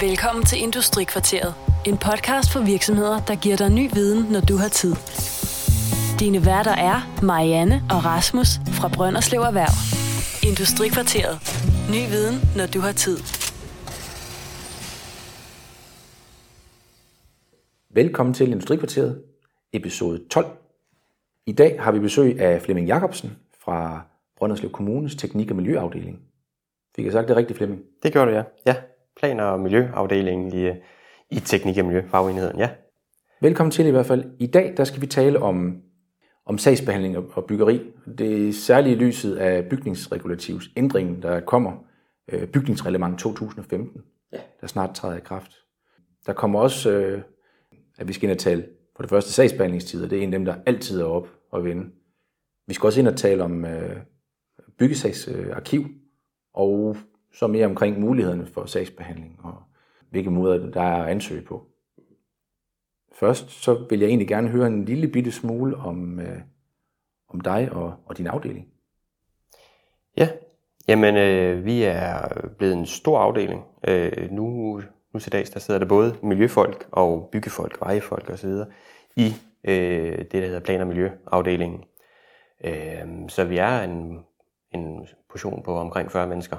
Velkommen til Industrikvarteret. En podcast for virksomheder, der giver dig ny viden, når du har tid. Dine værter er Marianne og Rasmus fra Brønderslev Erhverv. Industrikvarteret. Ny viden, når du har tid. Velkommen til Industrikvarteret, episode 12. I dag har vi besøg af Flemming Jacobsen fra Brønderslev Kommunes Teknik- og Miljøafdeling. Fik jeg sagt det rigtigt, Flemming? Det gør du, ja. Ja, planer- og miljøafdelingen i, i teknik- og miljøfagenheden, ja. Velkommen til i hvert fald. I dag der skal vi tale om, om sagsbehandling og- byggeri. Det er særligt i lyset af bygningsregulativs ændringen, der kommer, øh, bygningsreglement 2015, Ja. der snart træder i kraft. Der kommer også, øh, at vi skal ind og tale på det første sagsbehandlingstider. Det er en af dem, der altid er op og vende. Vi skal også ind og tale om øh, byggesagsarkiv, øh, og så mere omkring mulighederne for sagsbehandling, og hvilke måder der er at ansøge på. Først så vil jeg egentlig gerne høre en lille bitte smule om, øh, om dig og, og din afdeling. Ja, jamen øh, vi er blevet en stor afdeling. Øh, nu, nu til dags, der sidder der både miljøfolk og byggefolk, vejefolk osv. i øh, det, der hedder plan- og miljøafdelingen. Øh, så vi er en, en portion på omkring 40 mennesker.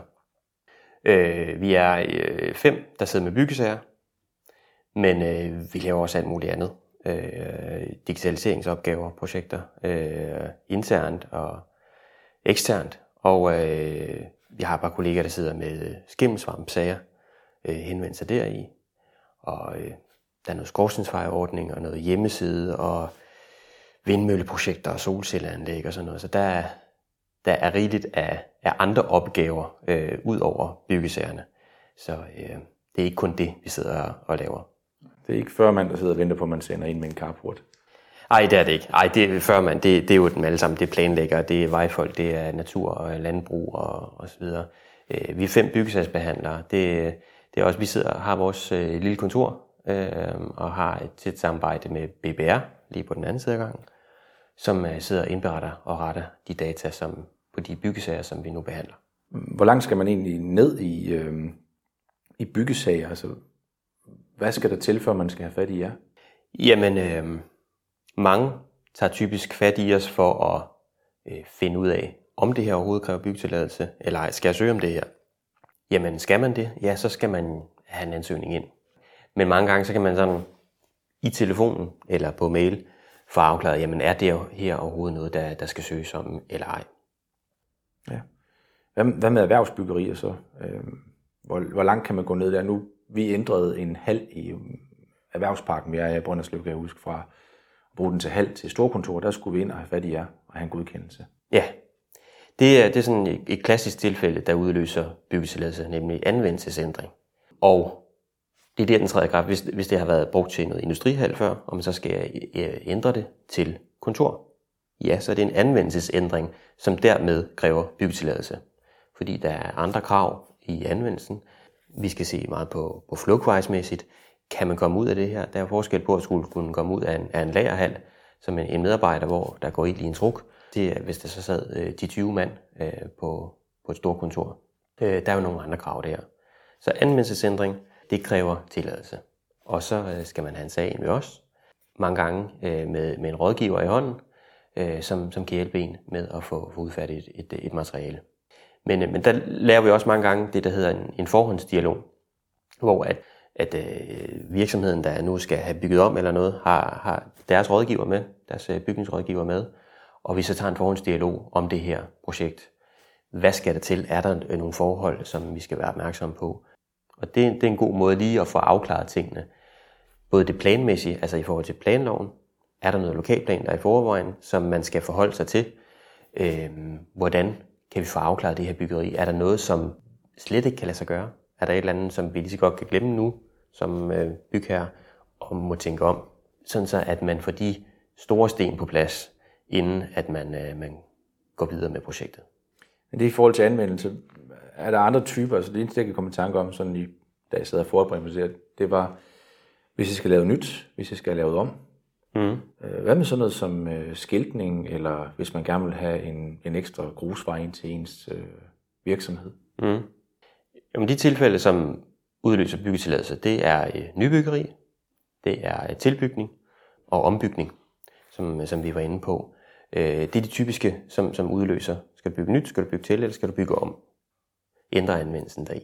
Øh, vi er øh, fem, der sidder med byggesager, men øh, vi laver også alt muligt andet. Øh, digitaliseringsopgaver, projekter, øh, internt og eksternt. Og øh, vi har bare kollegaer, kolleger, der sidder med skimmelsvampsager, øh, henvendt sig deri. Og øh, der er noget skorstensfejerordning og noget hjemmeside og vindmølleprojekter og solcelleanlæg og sådan noget. Så der er, der er rigeligt af, af andre opgaver øh, ud over byggesagerne. Så øh, det er ikke kun det, vi sidder og, og laver. Det er ikke 40 mand, der sidder og venter på, at man sender ind med en carport. Ej, det er det ikke. Ej, det er før man, det, det er jo dem alle sammen. Det er planlæggere, det er vejfolk, det er natur og landbrug og, og så videre. Øh, vi er fem byggesagsbehandlere. Det, det er også, vi sidder har vores øh, lille kontor øh, og har et tæt samarbejde med BBR lige på den anden side af gangen, som øh, sidder og indberetter og retter de data som, på de byggesager, som vi nu behandler. Hvor langt skal man egentlig ned i, øh, i byggesager? Altså, hvad skal der til, før man skal have fat i jer? Jamen, øh, mange tager typisk fat i os for at øh, finde ud af, om det her overhovedet kræver byggetilladelse, eller ej, skal jeg søge om det her? Jamen, skal man det? Ja, så skal man have en ansøgning ind. Men mange gange, så kan man sådan i telefonen eller på mail få afklaret, jamen er det her overhovedet noget, der, der skal søges om, eller ej? Ja. Hvad, hvad med erhvervsbyggerier så? Øh, hvor, hvor langt kan man gå ned der? Nu vi ændrede en halv i øh, erhvervsparken, vi er i Brønderslev, kan jeg huske, fra at bruge den til halv til storkontor. Der skulle vi ind og have fat i jer og have en godkendelse. Ja, det er, det er sådan et, et klassisk tilfælde, der udløser byggetilladelse, nemlig anvendelsesændring. Og det er der, den træder kraft, hvis, hvis det har været brugt til noget industrihal før, og man så skal ændre det til kontor. Ja, så er det en anvendelsesændring, som dermed kræver byggetilladelse. Fordi der er andre krav i anvendelsen. Vi skal se meget på, på flugtvejsmæssigt. Kan man komme ud af det her? Der er forskel på at skulle kunne komme ud af en, af en lagerhal, som en, en medarbejder, hvor der går ild i en truk. Det er, hvis der så sad øh, de 20 mand øh, på, på et stort kontor. Øh, der er jo nogle andre krav der. Så anvendelsesændring, det kræver tilladelse. Og så øh, skal man have en sag ind ved os. Mange gange øh, med, med en rådgiver i hånden, øh, som, som kan hjælpe en med at få, få udfærdigt et, et, et materiale. Men, øh, men der laver vi også mange gange det, der hedder en, en forhåndsdialog, hvor at, at øh, virksomheden, der nu skal have bygget om eller noget, har, har deres rådgiver med, deres øh, bygningsrådgiver med, og vi så tager en forhåndsdialog om det her projekt. Hvad skal der til? Er der øh, nogle forhold, som vi skal være opmærksomme på? Og det, det er en god måde lige at få afklaret tingene. Både det planmæssige, altså i forhold til planloven, er der noget lokalplan, der er i forvejen, som man skal forholde sig til. Øh, hvordan kan vi få afklaret det her byggeri? Er der noget, som slet ikke kan lade sig gøre? Er der et eller andet, som vi lige så godt kan glemme nu, som øh, bygherre, og må tænke om? Sådan så, at man får de store sten på plads, inden at man, øh, man går videre med projektet. Men det er i forhold til anvendelse. Er der andre typer? Altså det eneste, jeg kan komme i tanke om, sådan i, da jeg sad og forberedte mig, det var, hvis jeg skal lave nyt, hvis jeg skal lave om. Mm. Hvad med sådan noget som øh, skiltning, eller hvis man gerne vil have en, en ekstra grusvej ind til ens øh, virksomhed? Mm. Jamen de tilfælde, som udløser byggetilladelse, det er øh, nybyggeri, det er øh, tilbygning og ombygning, som, som vi var inde på. Øh, det er de typiske, som, som udløser. Skal du bygge nyt, skal du bygge til, eller skal du bygge om? Ændre anvendelsen deri.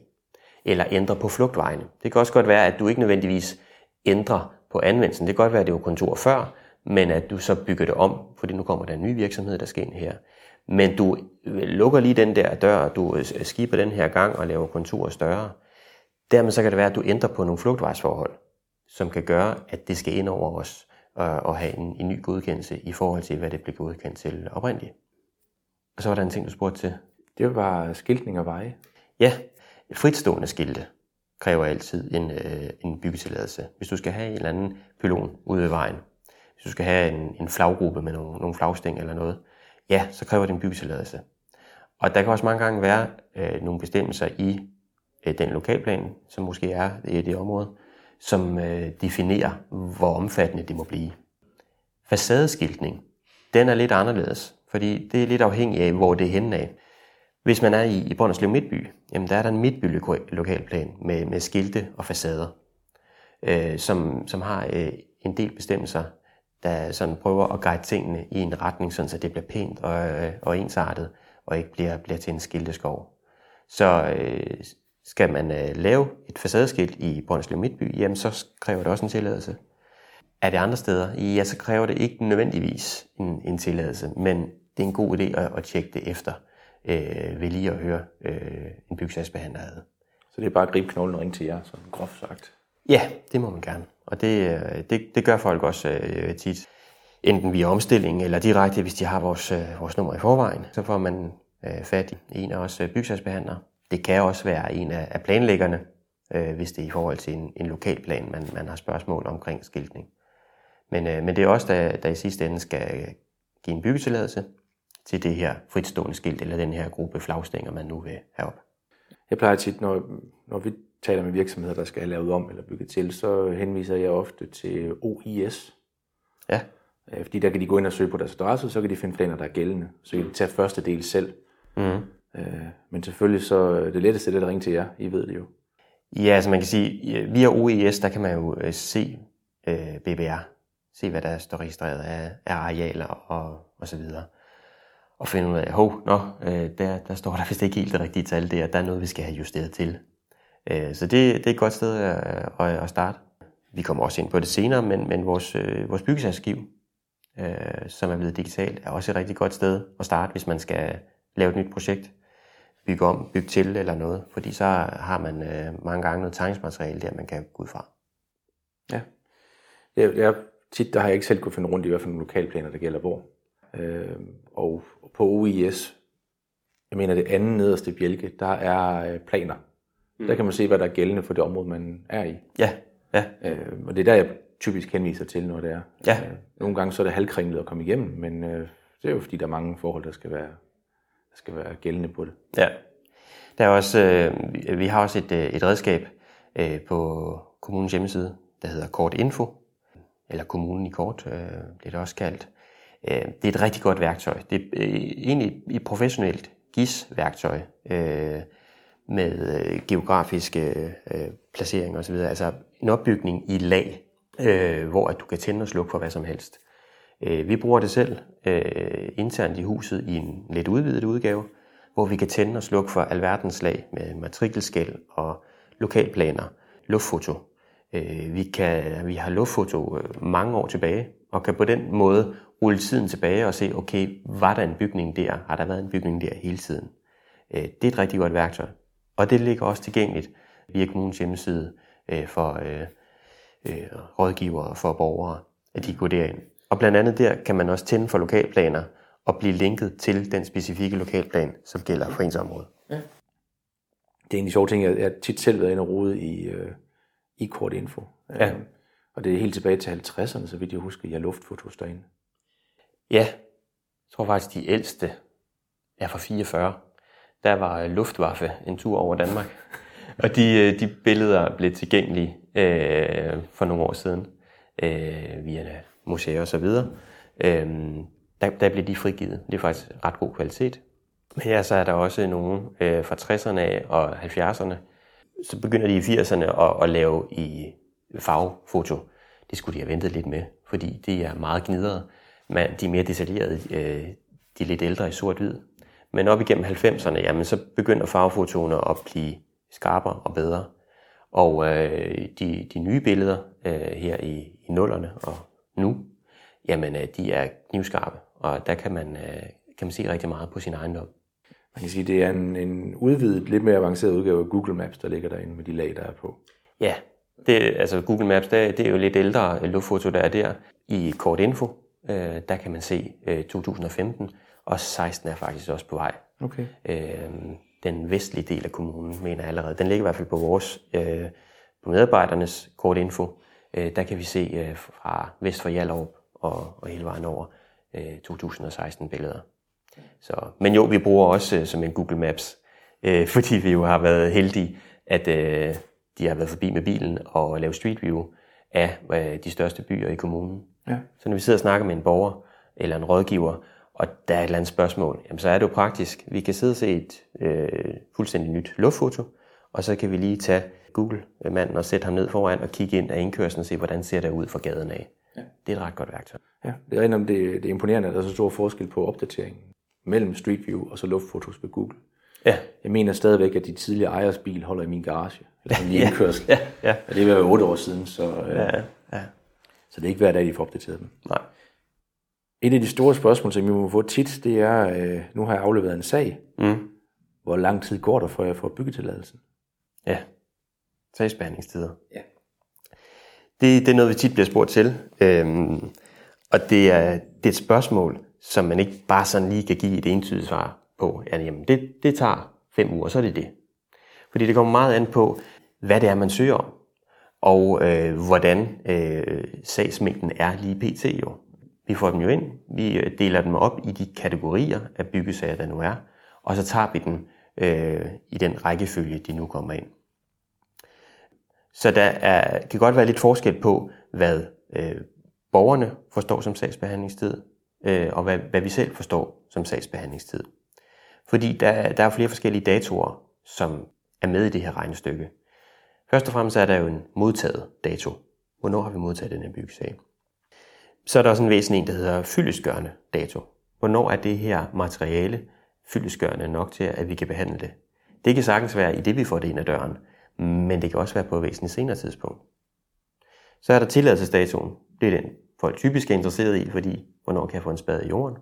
Eller ændre på flugtvejene. Det kan også godt være, at du ikke nødvendigvis ændrer på anvendelsen. Det kan godt være, at det var kontor før, men at du så bygger det om, fordi nu kommer der en ny virksomhed, der skal ind her. Men du lukker lige den der dør, du øh, skiber den her gang og laver kontoret større. Dermed så kan det være, at du ændrer på nogle flugtvejsforhold, som kan gøre, at det skal ind over os og, og have en, en ny godkendelse i forhold til, hvad det blev godkendt til oprindeligt. Og så var der en ting, du spurgte til. Det var skiltning og veje. Ja, fritstående skilte kræver altid en, øh, en byggetilladelse. Hvis du skal have en eller anden pylon ude ved vejen, hvis du skal have en, en flaggruppe med nogle, nogle flagstæng eller noget, ja, så kræver det en byggetilladelse. Og der kan også mange gange være øh, nogle bestemmelser i øh, den lokalplan, som måske er i det område, som øh, definerer, hvor omfattende det må blive. Facadeskiltning, den er lidt anderledes, fordi det er lidt afhængigt af, hvor det er henne af. Hvis man er i, i Brønderslev Midtby, jamen der er der en midtbylokalplan med, med skilte og facader, øh, som, som har øh, en del bestemmelser, der sådan prøver at guide tingene i en retning, sådan så det bliver pænt og, øh, og ensartet, og ikke bliver, bliver til en skilteskov. Så øh, skal man øh, lave et facadeskilt i Brønderslev Midtby, jamen så kræver det også en tilladelse. Er det andre steder, ja, så kræver det ikke nødvendigvis en, en tilladelse, men det er en god idé at, at tjekke det efter øh, ved lige at høre øh, en byggesagsbehandler ad. Så det er bare at gribe knoglen og ringe til jer, sådan groft sagt. Ja, det må man gerne. Og det, øh, det, det gør folk også øh, tit. Enten via omstilling eller direkte, hvis de har vores, øh, vores nummer i forvejen. Så får man øh, fat i en af os øh, byggesagsbehandlere. Det kan også være en af, af planlæggerne, øh, hvis det er i forhold til en, en lokal plan, man, man har spørgsmål omkring skiltning. Men, øh, men det er også der, der i sidste ende skal give en byggetilladelse til det her fritstående skilt, eller den her gruppe flagstænger, man nu vil have op. Jeg plejer tit, når, når vi taler med virksomheder, der skal have lavet om eller bygget til, så henviser jeg ofte til OIS. Ja. Øh, Fordi der kan de gå ind og søge på deres adresse, så kan de finde planer, der er gældende. Så kan de tage første del selv. Mm. Øh, Men selvfølgelig så er det letteste det er at ringe til jer. I ved det jo. Ja, altså man kan sige, via OES, der kan man jo øh, se øh, BBR, se hvad der står registreret af, af arealer og, og så videre. Og finde ud af, hov, nå, øh, der, der står der vist ikke helt det rigtige tal der, der er noget, vi skal have justeret til. Øh, så det, det er et godt sted at, at, at starte. Vi kommer også ind på det senere, men, men vores, øh, vores byggesagsskiv, øh, som er blevet digitalt, er også et rigtig godt sted at starte, hvis man skal lave et nyt projekt bygge om, bygge til eller noget, fordi så har man øh, mange gange noget tegningsmateriale der, man kan gå ud fra. Ja. Jeg, jeg, tit der har jeg ikke selv kunne finde rundt i, hvad for nogle lokalplaner, der gælder hvor. Øh, og på OIS, jeg mener det andet nederste bjælke, der er øh, planer. Mm. Der kan man se, hvad der er gældende for det område, man er i. Ja, ja, Øh, og det er der, jeg typisk henviser til, når det er. Ja. Øh, nogle gange så er det halvkringlet at komme igennem, men øh, det er jo fordi, der er mange forhold, der skal være, der skal være gældende på det. ja. Der er også, øh, vi- har også et, øh, et redskab øh, på kommunens hjemmeside, der hedder Kort Info, eller kommunen i kort, øh, det er det også kaldt. Øh, det er et rigtig godt værktøj. Det er øh, egentlig et professionelt GIS-værktøj øh, med øh, geografiske øh, placeringer osv. Altså en opbygning i lag, øh, hvor at du kan tænde og slukke for hvad som helst. Øh, vi bruger det selv øh, internt i huset i en lidt udvidet udgave, hvor vi kan tænde og slukke for alverdens lag med matrikelskæld og lokalplaner, luftfoto. Øh, vi, kan, vi har luftfoto øh, mange år tilbage, og kan på den måde rulle tiden tilbage og se, okay, var der en bygning der? Har der været en bygning der hele tiden? Øh, det er et rigtig godt værktøj. Og det ligger også tilgængeligt via kommunens hjemmeside øh, for øh, øh, rådgivere og for borgere, at de går derind. Og blandt andet der kan man også tænde for lokalplaner og blive linket til den specifikke lokalplan, som gælder for ens område. Det er egentlig sjovt ting, jeg, jeg har tit selv været inde og rode i, øh, i kort info. Ja. Øh, og det er helt tilbage til 50'erne, så vidt jeg husker, jeg luftfotos derinde. Ja, jeg tror faktisk, de ældste er fra 44. Der var Luftwaffe en tur over Danmark. Og de, øh, de billeder blev tilgængelige øh, for nogle år siden øh, via museer og så videre. Øh, der, der blev de frigivet. Det er faktisk ret god kvalitet. Men ja, så er der også nogle øh, fra 60'erne af og 70'erne, så begynder de i 80'erne at, at lave i farvefoto. Det skulle de have ventet lidt med, fordi det er meget gnidret. Men de er mere detaljerede, øh, de er lidt ældre i sort-hvid. Men op igennem 90'erne, jamen, så begynder farvefotoner at blive skarpere og bedre. Og øh, de, de nye billeder øh, her i, i nullerne og nu, jamen øh, de er knivskarpe, og der kan man, øh, kan man se rigtig meget på sin ejendom. Man kan sige, det er en, en udvidet, lidt mere avanceret udgave af Google Maps, der ligger derinde med de lag, der er på. Ja, det, altså Google Maps, det, det er jo lidt ældre luftfoto, der er der. I Kort Info, øh, der kan man se øh, 2015, og 16 er faktisk også på vej. Okay. Øh, den vestlige del af kommunen, mener jeg allerede. Den ligger i hvert fald på vores, øh, på medarbejdernes Kort Info. Øh, der kan vi se øh, fra vest for Hjallerup og, og hele vejen over øh, 2016 billeder. Så, men jo, vi bruger også øh, som en Google Maps, øh, fordi vi jo har været heldige, at øh, de har været forbi med bilen og lavet Street View af øh, de største byer i kommunen. Ja. Så når vi sidder og snakker med en borger eller en rådgiver, og der er et eller andet spørgsmål, jamen så er det jo praktisk. Vi kan sidde og se et øh, fuldstændig nyt luftfoto, og så kan vi lige tage Google-manden og sætte ham ned foran og kigge ind af indkørslen og se, hvordan ser det ud fra gaden af. Ja. Det er et ret godt værktøj. Ja, det er, det, det er imponerende, at der er så stor forskel på opdateringen mellem Street View og så luftfotos ved Google. Ja. Jeg mener stadigvæk, at de tidligere ejers bil holder i min garage, eller min indkørsel. Ja, ja. Og det er jo otte år siden, så, øh, Ja, ja. så det er ikke hver dag, de får opdateret dem. Nej. Et af de store spørgsmål, som vi må få tit, det er, øh, nu har jeg afleveret en sag. Mm. Hvor lang tid går der, før jeg får byggetilladelsen? Ja. Sagsbehandlingstider. Ja. Det, det er noget, vi tit bliver spurgt til. Øhm, og det er, det er et spørgsmål, som man ikke bare sådan lige kan give et entydigt svar på. at jamen, det, det tager fem uger, så er det det. Fordi det kommer meget an på, hvad det er, man søger om. Og øh, hvordan øh, sagsmængden er lige pt. jo. Vi får dem jo ind, vi øh, deler dem op i de kategorier af byggesager, der nu er, og så tager vi dem øh, i den rækkefølge, de nu kommer ind. Så der er, kan godt være lidt forskel på, hvad øh, borgerne forstår som sagsbehandlingstid, øh, og hvad, hvad vi selv forstår som sagsbehandlingstid. Fordi der, der er flere forskellige datoer, som er med i det her regnestykke. Først og fremmest er der jo en modtaget dato. Hvornår har vi modtaget den her byggesag? Så er der også en væsentlig en, der hedder fyldesgørende dato. Hvornår er det her materiale fyldesgørende nok til, at vi kan behandle det? Det kan sagtens være i det, vi får det ind ad døren, men det kan også være på et væsentligt senere tidspunkt. Så er der tilladelsesdatoen. Det er den, folk typisk er interesseret i, fordi hvornår kan jeg få en spade i jorden?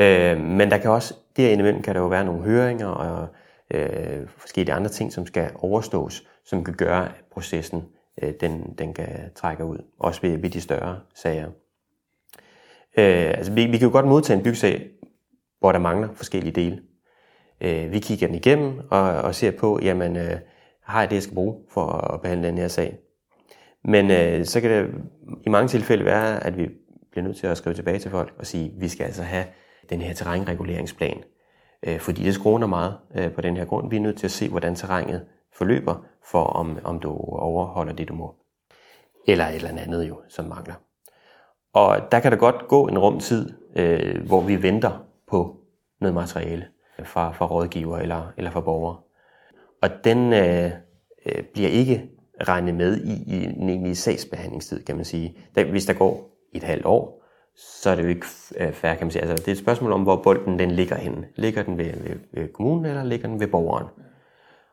Øh, men der kan også, derinde kan der jo være nogle høringer og øh, forskellige andre ting, som skal overstås, som kan gøre, at processen øh, den, den kan trække ud. Også ved, ved de større sager. Øh, altså, vi, vi kan jo godt modtage en byggesag, hvor der mangler forskellige dele. Øh, vi kigger den igennem og, og ser på, jamen, øh, har jeg det, jeg skal bruge for at behandle den her sag? Men øh, så kan det i mange tilfælde være, at vi bliver nødt til at skrive tilbage til folk og sige, at vi skal altså have den her terrænreguleringsplan. Øh, fordi det skråner meget øh, på den her grund. Vi er nødt til at se, hvordan terrænet forløber, for om, om du overholder det, du må. Eller et eller andet jo, som mangler. Og der kan der godt gå en rumtid, øh, hvor vi venter på noget materiale fra, fra rådgiver eller, eller fra borgere. Og den øh, øh bliver ikke regne med i, i en egentlig sagsbehandlingstid, kan man sige. Der, hvis der går et halvt år, så er det jo ikke øh, færre, kan man sige. Altså, det er et spørgsmål om, hvor bolden den ligger henne. Ligger den ved, ved, ved kommunen, eller ligger den ved borgeren?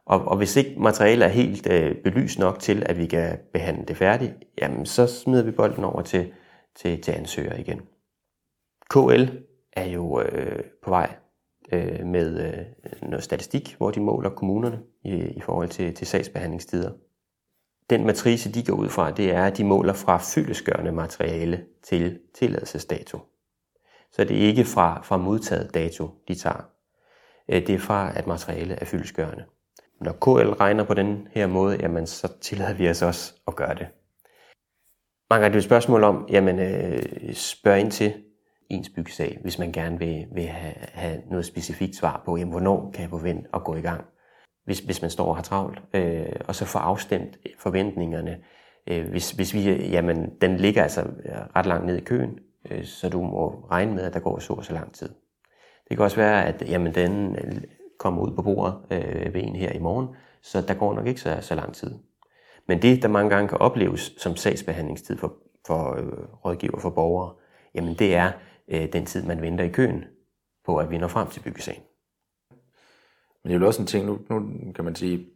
Og, og hvis ikke materialet er helt øh, belyst nok til, at vi kan behandle det færdigt, jamen så smider vi bolden over til, til, til ansøger igen. KL er jo øh, på vej øh, med øh, noget statistik, hvor de måler kommunerne i, i forhold til, til sagsbehandlingstider. Den matrice, de går ud fra, det er, at de måler fra fyldesgørende materiale til tilladelsesdato. Så det er ikke fra, fra modtaget dato, de tager. Øh, det er fra, at materialet er fyldesgørende. Når KL regner på den her måde, jamen, så tillader vi os også at gøre det. Mange gange er det et spørgsmål om, jamen, øh, spørg ind til ens byggesag, hvis man gerne vil, vil have, have noget specifikt svar på, jamen, hvornår kan jeg forvente at gå i gang, hvis, hvis man står og har travlt, øh, og så få afstemt forventningerne. Øh, hvis, hvis vi, jamen, den ligger altså ret langt ned i køen, øh, så du må regne med, at der går så og så lang tid. Det kan også være, at jamen, den kommer ud på bordet øh, ved en her i morgen, Så der går nok ikke så, så lang tid. Men det, der mange gange kan opleves som sagsbehandlingstid for, for øh, rådgiver for borgere, jamen det er øh, den tid, man venter i køen på, at vi når frem til byggesagen. Men det er jo også en ting, nu, nu kan man sige,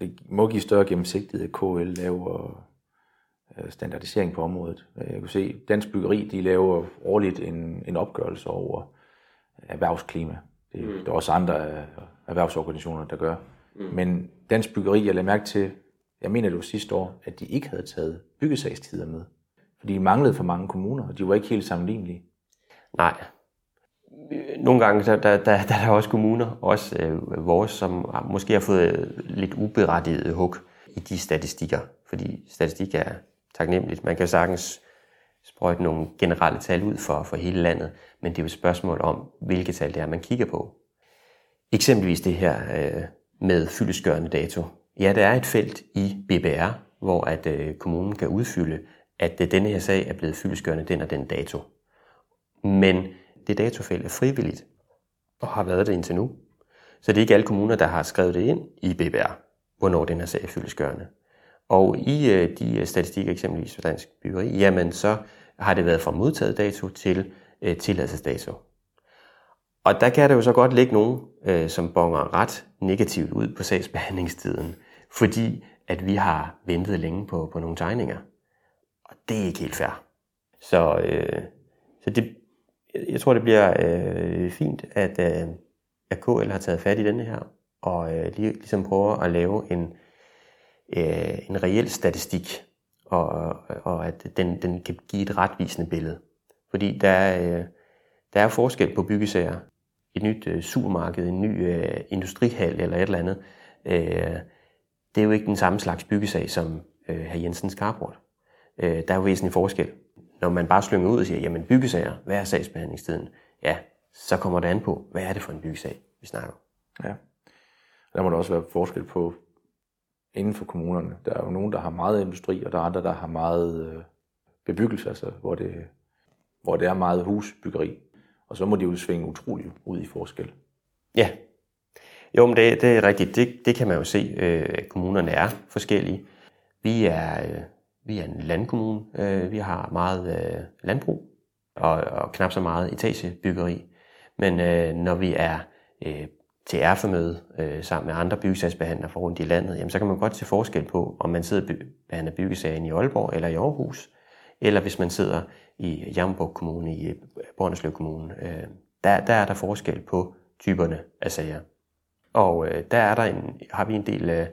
det må give større gennemsigtighed, at KL laver øh, standardisering på området. Jeg kan se, Dansk Byggeri de laver årligt en, en opgørelse over erhvervsklima. Det, mm. Der er også andre erhvervsorganisationer, der gør. Mm. Men Dansk Byggeri, jeg lader mærke til, jeg mener det var sidste år, at de ikke havde taget byggesagstider med. Fordi de manglede for mange kommuner, og de var ikke helt sammenlignelige. Nej. Nogle gange der, der, der, der er der også kommuner, også øh, vores, som måske har fået lidt uberettiget hug i de statistikker. Fordi statistik er taknemmeligt. Man kan sagtens sprøjte nogle generelle tal ud for, for hele landet, men det er jo et spørgsmål om, hvilke tal det er, man kigger på. Eksempelvis det her øh, med fyldesgørende dato. Ja, der er et felt i BBR, hvor at øh, kommunen kan udfylde, at øh, denne her sag er blevet fyldesgørende den og den dato. Men det datofelt er frivilligt, og har været det indtil nu. Så det er ikke alle kommuner, der har skrevet det ind i BBR, hvornår den her sag er fyldesgørende. Og i øh, de øh, statistikker, eksempelvis for dansk byggeri, jamen så har det været fra modtaget dato til øh, tilladelsesdato. Og der kan der jo så godt ligge nogen, øh, som bonger ret negativt ud på sagsbehandlingstiden, fordi at vi har ventet længe på, på nogle tegninger. Og det er ikke helt fair. Så, øh, så det, jeg tror, det bliver øh, fint, at, øh, at KL har taget fat i denne her, og øh, lige, ligesom prøver at lave en, øh, en reel statistik, og, og at den, den kan give et retvisende billede. Fordi der er, øh, der er forskel på byggesager. Et nyt øh, supermarked, en ny øh, industrihal eller et eller andet, øh, det er jo ikke den samme slags byggesag som øh, herr Jensens carport. Øh, der er jo væsentlig forskel. Når man bare slynger ud og siger, jamen byggesager, hvad er sagsbehandlingstiden? Ja, så kommer det an på, hvad er det for en byggesag, vi snakker Ja. Der må der også være forskel på inden for kommunerne. Der er jo nogen, der har meget industri, og der er andre, der har meget øh, bebyggelse, altså hvor det, hvor det er meget husbyggeri. Og så må de jo svinge utroligt ud i forskel. Ja, jo, men det, det er rigtigt. Det, det kan man jo se. Øh, kommunerne er forskellige. Vi er, øh, vi er en landkommune. Øh, vi har meget øh, landbrug og, og knap så meget etagebyggeri. Men øh, når vi er øh, til erfemøde øh, sammen med andre byggesagsbehandlere fra rundt i landet, jamen, så kan man godt se forskel på, om man sidder og behandler byggesagen i Aalborg eller i Aarhus, eller hvis man sidder i Jammerburg Kommune, i øh, Brønderslev Kommune. Øh, der, der er der forskel på typerne af sager. Og øh, der er der en, har vi en del øh,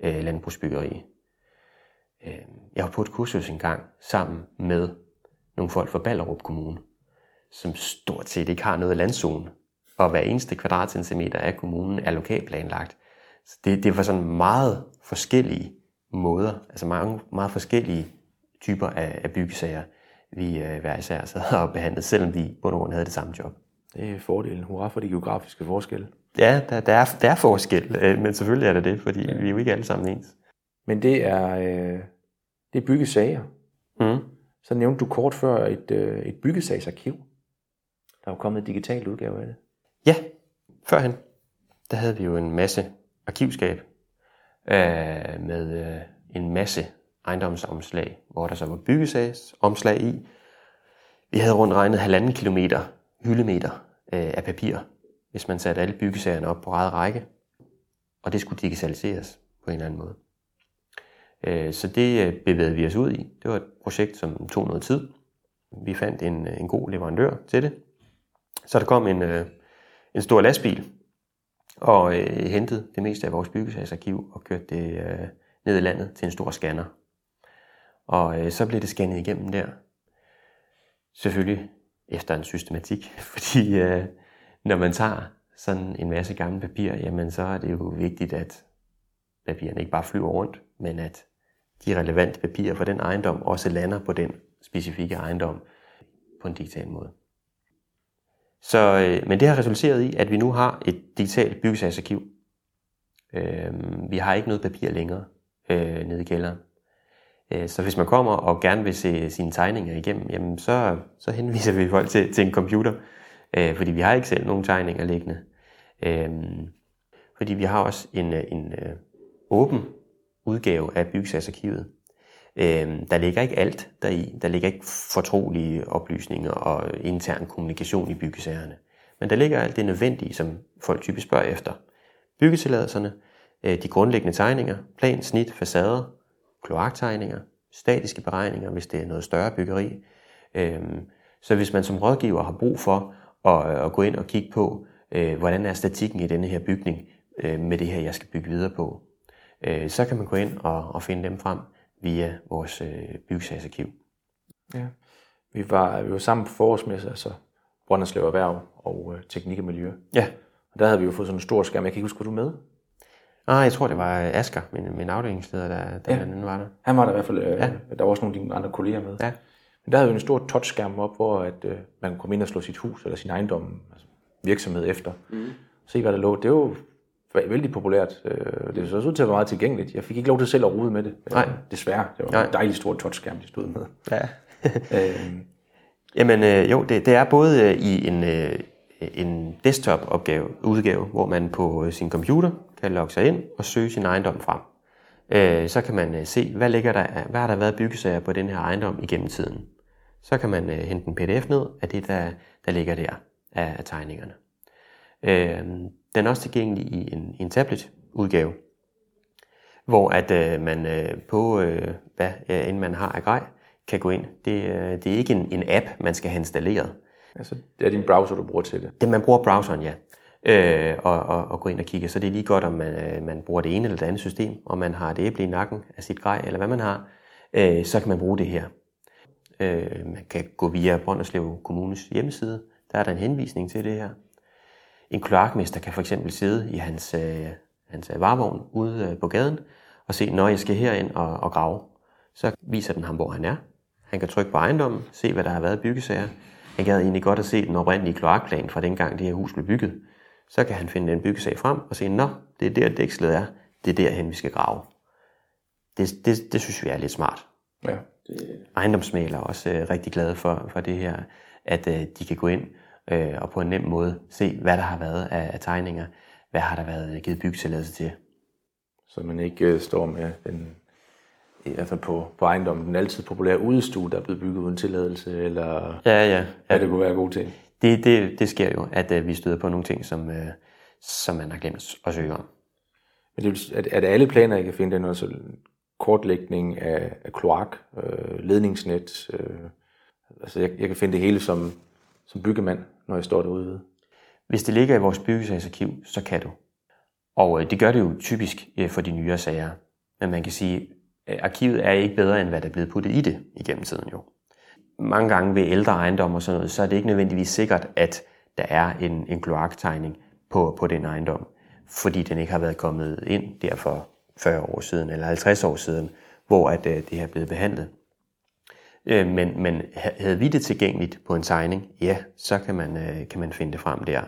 øh landbrugsbyggeri. Øh, jeg var på et kursus engang sammen med nogle folk fra Ballerup Kommune, som stort set ikke har noget landzone, og hver eneste kvadratcentimeter af kommunen er lokalplanlagt. Så det, det var sådan meget forskellige måder, altså mange meget forskellige typer af, af byggesager, vi øh, hver især sad og behandlede, selvom vi på nogen havde det samme job. Det er fordelen. Hurra for de geografiske forskelle. Ja, der, der, er, der er forskel, øh, men selvfølgelig er det det, fordi ja. vi er jo ikke alle sammen ens. Men det er, øh, det er byggesager. Mm. Så nævnte du kort før et, øh, et byggesagsarkiv. Der er jo kommet en digital udgave af det. Ja, førhen, der havde vi jo en masse arkivskab øh, med øh, en masse ejendomsomslag, hvor der så var byggesagsomslag i. Vi havde rundt regnet halvanden kilometer hyldemeter øh, af papir, hvis man satte alle byggesagerne op på eget række. Og det skulle digitaliseres på en eller anden måde. Øh, så det øh, bevægede vi os ud i. Det var et projekt, som tog noget tid. Vi fandt en, øh, en god leverandør til det. Så der kom en, øh, en stor lastbil og øh, hentede det meste af vores byggesagsarkiv og kørte det øh, ned i landet til en stor scanner. Og øh, så blev det scannet igennem der. Selvfølgelig efter en systematik, fordi øh, når man tager sådan en masse gamle papir, jamen så er det jo vigtigt, at papirerne ikke bare flyver rundt, men at de relevante papirer for den ejendom også lander på den specifikke ejendom på en digital måde. Så, øh, men det har resulteret i, at vi nu har et digitalt byggesagsarkiv. Øh, vi har ikke noget papir længere øh, nede i kælderen. Øh, så hvis man kommer og gerne vil se sine tegninger igennem, jamen så, så henviser vi folk til, til en computer, øh, fordi vi har ikke selv nogen tegninger liggende. Øh, fordi vi har også en, øh, en, øh, åben udgave af byggesagsarkivet. Øh, der ligger ikke alt deri. Der ligger ikke fortrolige oplysninger og intern kommunikation i byggesagerne. Men der ligger alt det nødvendige, som folk typisk spørger efter. Byggetilladelserne, øh, de grundlæggende tegninger, plan, snit, facader, kloaktegninger, statiske beregninger, hvis det er noget større byggeri. Øh, så hvis man som rådgiver har brug for at, øh, at gå ind og kigge på, øh, hvordan er statikken i denne her bygning øh, med det her, jeg skal bygge videre på, så kan man gå ind og, og finde dem frem via vores byggesagsarkiv. Ja. Vi var, vi var sammen på forårsmesse, altså Brønderslev Erhverv og øh, Teknik og Miljø. Ja. Og der havde vi jo fået sådan en stor skærm. Jeg kan ikke huske, var du med? Ah, jeg tror, det var Asger, min, min afdelingsleder, der, der ja. var der. Han var der i hvert fald. Øh, ja. Der var også nogle af dine andre kolleger med. Ja. Men der havde vi en stor touchskærm op, hvor at, øh, man kunne komme ind og slå sit hus eller sin ejendom, altså virksomhed efter. Mm. Se, hvad der lå. Det var jo vældig populært. Øh, det så ud til at være meget tilgængeligt. Jeg fik ikke lov til selv at rode med det. Nej. Desværre. Det var Nej. en dejlig stor touchskærm, de stod med. Ja. øh, Jamen øh, jo, det, det er både øh, i en, øh, en desktop-opgave, udgave, hvor man på øh, sin computer kan logge sig ind og søge sin ejendom frem. Øh, så kan man øh, se, hvad, ligger der, hvad har der været byggesager på den her ejendom igennem tiden. Så kan man øh, hente en pdf ned af det, der, der ligger der af, af tegningerne. Øh, den er også tilgængelig i en, en tablet-udgave, hvor at øh, man øh, på, øh, hvad øh, end man har af grej, kan gå ind. Det, det er ikke en, en app, man skal have installeret. Altså, det er din browser, du bruger til det? Det man bruger browseren, ja. Øh, og, og, og gå ind og kigge. Så det er lige godt, om man, øh, man bruger det ene eller det andet system, om man har et æble i nakken af sit grej, eller hvad man har, øh, så kan man bruge det her. Øh, man kan gå via Brønderslev Kommunes hjemmeside. Der er der en henvisning til det her. En kloakmester kan for eksempel sidde i hans, øh, hans varevogn ude øh, på gaden og se, når jeg skal herind og, og grave. Så viser den ham, hvor han er. Han kan trykke på ejendommen, se hvad der har været byggesager. Han gad egentlig godt at se den oprindelige kloakplan fra dengang det her hus blev bygget. Så kan han finde den byggesag frem og se, nå, det er der dækslet er. Det er derhen, vi skal grave. Det, det, det synes vi er lidt smart. Ja. Det... Ejendomsmælere er også øh, rigtig glade for, for det her, at øh, de kan gå ind øh, og på en nem måde se, hvad der har været af, af tegninger. Hvad har der været givet byggetilladelse til. Så man ikke øh, står med den i hvert fald på, på ejendommen, den altid populære udestue, der er blevet bygget uden tilladelse, eller ja, ja, ja. det kunne være gode ting. Det, det, det sker jo, at uh, vi støder på nogle ting, som, uh, som man har glemt at søge om. Men det, er, er det alle planer, I kan finde? Den også kortlægning af, af kloak, øh, ledningsnet. Øh, altså jeg, jeg kan finde det hele som, som byggemand, når jeg står derude. Hvis det ligger i vores byggesagsarkiv, så kan du. Og øh, det gør det jo typisk øh, for de nyere sager. Men man kan sige, at arkivet er ikke bedre, end hvad der er blevet puttet i det igennem tiden jo. Mange gange ved ældre ejendomme og sådan noget, så er det ikke nødvendigvis sikkert, at der er en, en kloaktegning på, på den ejendom, fordi den ikke har været kommet ind der for 40 år siden eller 50 år siden, hvor at, det det er blevet behandlet. Øh, men, men havde vi det tilgængeligt på en tegning, ja, så kan man, øh, kan man finde det frem der.